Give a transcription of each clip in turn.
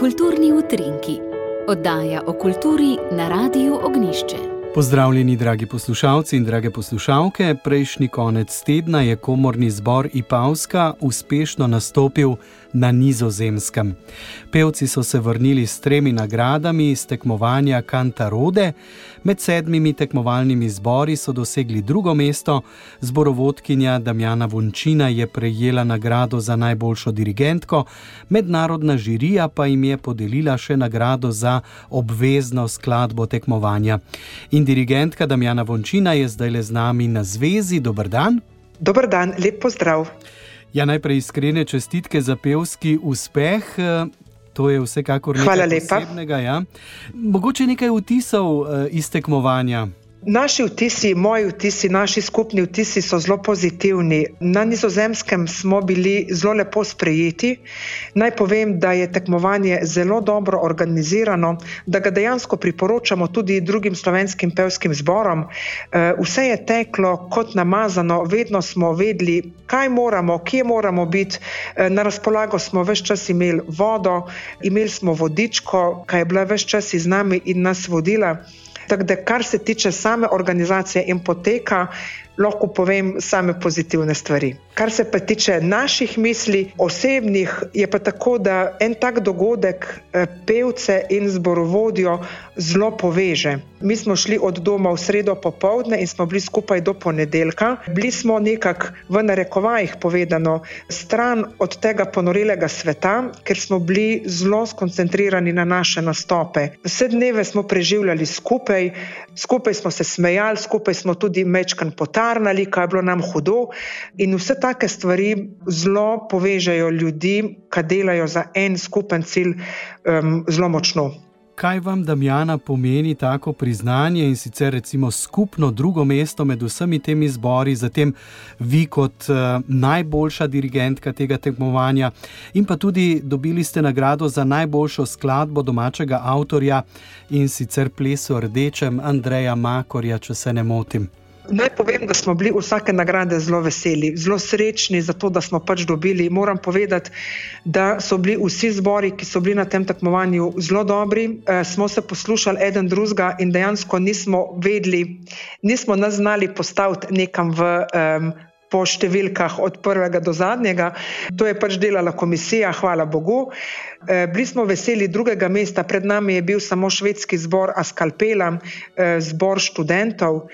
Kulturni utrinki, oddaja o kulturi na Radiu Ognišče. Pozdravljeni, dragi poslušalci in drage poslušalke. Prejšnji konec tedna je komorni zbor Ipavska uspešno nastopil na Nizozemskem. Pevci so se vrnili s tremi nagradami iz tekmovanja Kantarode, med sedmimi tekmovalnimi zbori so dosegli drugo mesto, zborovodkinja Damjana Vončina je prejela nagrado za najboljšo dirigentko, mednarodna žirija pa jim je podelila še nagrado za obvezno skladbo tekmovanja. In dirigentka Damjana Vončina je zdaj le z nami na zvezi. Dobr dan. Dobr dan, lep pozdrav. Ja, najprej iskrene čestitke za pevski uspeh. To je vsekakor nekaj posebnega. Ja. Mogoče nekaj vtisov eh, iz tekmovanja. Naši vtisi, moji vtisi, naši skupni vtisi so zelo pozitivni. Na nizozemskem smo bili zelo lepo sprejeti. Naj povem, da je tekmovanje zelo dobro organizirano, da ga dejansko priporočamo tudi drugim slovenskim pevskim zborom. Eh, vse je teklo kot namazano, vedno smo vedeli, kaj moramo, kje moramo biti. Eh, na razpolago smo vse čas imeli vodo, imeli smo vodičko, ki je bila vse čas z nami in nas vodila. Tako da, kar se tiče same organizacije in poteka, lahko povem same pozitivne stvari. Kar se pa tiče naših misli, osebnih, je pa tako, da en tak dogodek eh, pevce in zborovodjo zelo poveže. Mi smo šli od doma v sredo popovdne in smo bili skupaj do ponedeljka. Bili smo nekako v narekovajih povedano stran od tega ponorelega sveta, ker smo bili zelo skoncentrirani na naše nastope. Vse dneve smo preživljali skupaj, skupaj smo se smejali, skupaj smo tudi mečkan potarnali, kaj je bilo nam hudo in vse take stvari zelo povežejo ljudi, ki delajo za en skupen cilj, um, zelo močno. Kaj vam, Damjana, pomeni tako priznanje in sicer recimo skupno drugo mesto med vsemi temi zbori, zatem vi kot uh, najboljša dirigentka tega tekmovanja in pa tudi dobili ste nagrado za najboljšo skladbo domačega avtorja in sicer plesu rdečem Andreja Makorja, če se ne motim. Naj povem, da smo bili vsake nagrade zelo veseli, zelo srečni za to, da smo pač dobili. Moram povedati, da so bili vsi zbori, ki so bili na tem tekmovanju, zelo dobri. E, smo se poslušali eden drugega in dejansko nismo vedeli, nismo nas znali postaviti nekam v. Um, po številkah od prvega do zadnjega. To je pač delala komisija, hvala Bogu. E, bili smo veseli drugega mesta, pred nami je bil samo švedski zbor Askalpela, e, zbor študentov.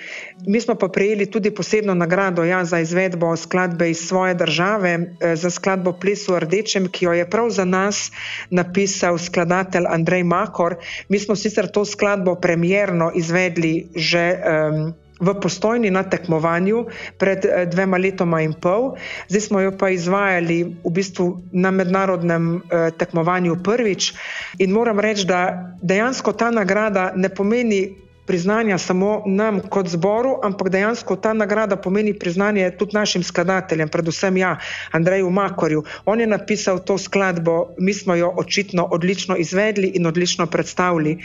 Mi smo pa prejeli tudi posebno nagrado ja, za izvedbo skladbe iz svoje države, e, za skladbo Plesu v Rdečem, ki jo je prav za nas napisal skladatelj Andrej Makor. Mi smo sicer to skladbo premjerno izvedli že. Um, v postojni na tekmovanju pred eh, dvema letoma in pol, zdaj smo jo pa izvajali v bistvu na mednarodnem eh, tekmovanju prvič. In moram reči, da dejansko ta nagrada ne pomeni priznanja samo nam kot zboru, ampak dejansko ta nagrada pomeni priznanje tudi našim skladateljem, predvsem ja, Andreju Makorju. On je napisal to skladbo, mi smo jo očitno odlično izvedli in odlično predstavili.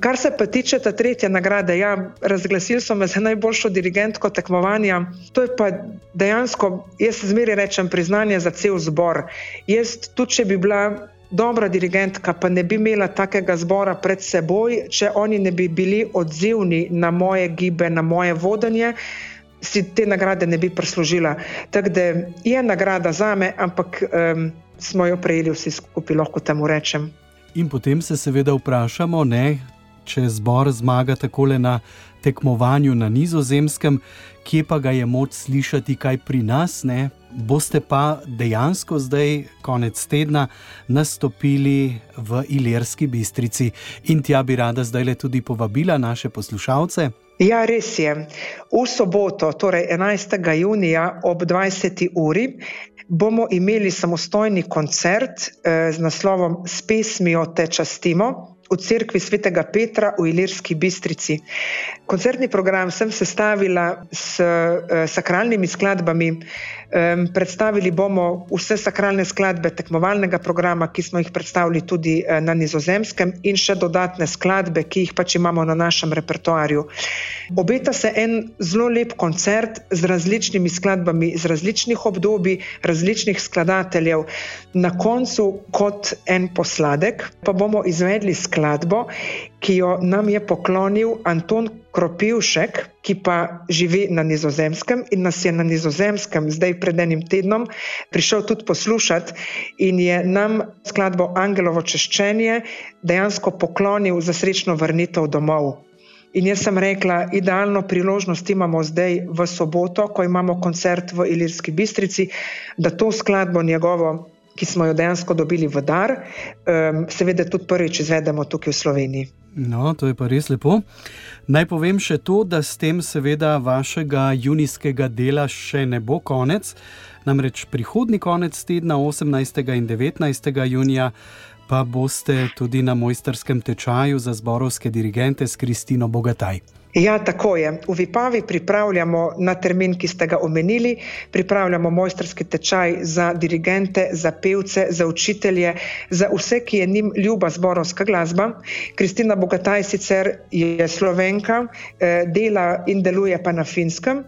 Kar se pa tiče ta tretje nagrade, ja, razglasili so me za najboljšo dirigentko tekmovanja, to je pa dejansko, jaz zmeri rečem, priznanje za cel zbor. Jaz tudi, če bi bila dobra dirigentka pa ne bi imela takega zbora pred seboj, če oni ne bi bili odzivni na moje gibe, na moje vodenje, si te nagrade ne bi prislužila. Tako da je nagrada za me, ampak um, smo jo prejeli vsi skupaj, lahko temu rečem. In potem se seveda vprašamo, ne, če zbor zmaga takole na tekmovanju na nizozemskem, kje pa ga je moč slišati, kaj pri nas, ne, boste pa dejansko zdaj, konec tedna, nastopili v Ilirski bistrici in tja bi rada zdaj le tudi povabila naše poslušalce. Ja, res je. V soboto, torej 11. junija ob 20. uri, bomo imeli samostojni koncert eh, z naslovom S pesmijo te častimo v cerkvi svetega Petra v Ilirski bistrici. Koncertni program sem sestavila s uh, sakralnimi skladbami Um, predstavili bomo vse sakralne skladbe tekmovalnega programa, ki smo jih predstavili tudi uh, na Nizozemskem, in še dodatne skladbe, ki jih pač imamo na našem repertoarju. Obeta se en zelo lep koncert z različnimi skladbami iz različnih obdobij, različnih skladateljev. Na koncu, kot en posladek, pa bomo izvedli skladbo, ki jo nam je poklonil Anton Kropivšek, ki pa živi na Nizozemskem in nas je na Nizozemskem zdaj pred enim tednom prišel tudi poslušati in je nam skladbo Angelovo češčenje dejansko poklonil za srečno vrnitev domov. In jaz sem rekla, idealno priložnost imamo zdaj v soboto, ko imamo koncert v Ilirski bistrici, da to skladbo njegovo, ki smo jo dejansko dobili v dar, um, seveda tudi prvič izvedemo tukaj v Sloveniji. No, to je pa res lepo. Naj povem še to, da s tem seveda vašega junijskega dela še ne bo konec. Namreč prihodni konec tedna, 18. in 19. junija, pa boste tudi na mojsterskem tečaju za zborovske dirigente s Kristino Bogataj. Ja, tako je. V Vipavi pripravljamo na termin, ki ste ga omenili, pripravljamo mojsterski tečaj za dirigente, za pevce, za učitelje, za vse, ki je njim ljuba zborovska glasba. Kristina Bogataj sicer je slovenka, eh, dela in deluje pa na finskem.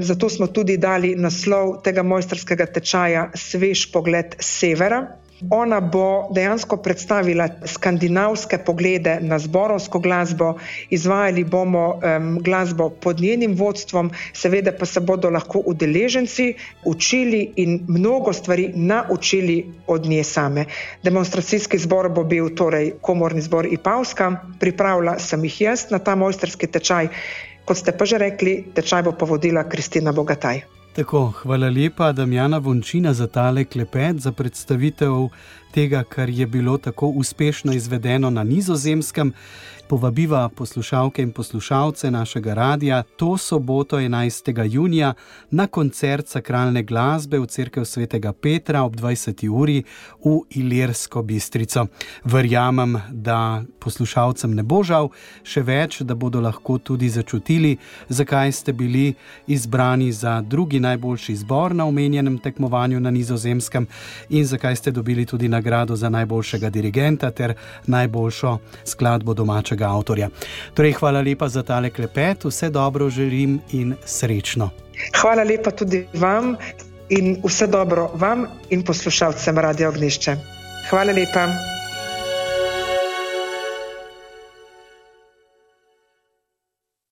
Zato smo tudi dali naslov tega mojsterskega tečaja Svež pogled severa. Ona bo dejansko predstavila skandinavske poglede na zborovsko glasbo, izvajali bomo um, glasbo pod njenim vodstvom, seveda pa se bodo lahko udeleženci učili in mnogo stvari naučili od nje same. Demonstracijski zbor bo bil torej komorni zbor Ipavska, pripravila sem jih jaz na ta mojsterski tečaj, kot ste pa že rekli, tečaj bo povodila Kristina Bogataj. Tako, hvala lepa, Damjana Vončina, za tale klepet, za predstavitev tega, kar je bilo tako uspešno izvedeno na nizozemskem povabiva poslušalke in poslušalce našega radia to soboto 11. junija na koncert sakralne glasbe v Cerkev svetega Petra ob 20. uri v Ilirsko bistrico. Verjamem, da poslušalcem ne bo žal, še več, da bodo lahko tudi začutili, zakaj ste bili izbrani za drugi najboljši zbor na omenjenem tekmovanju na nizozemskem in zakaj ste dobili tudi nagrado za najboljšega dirigenta ter najboljšo skladbo domačega avtorja. Torej, hvala lepa za tale klepet, vse dobro želim in srečno. Hvala lepa tudi vam in vse dobro vam in poslušalcem Radio Ognišče. Hvala lepa.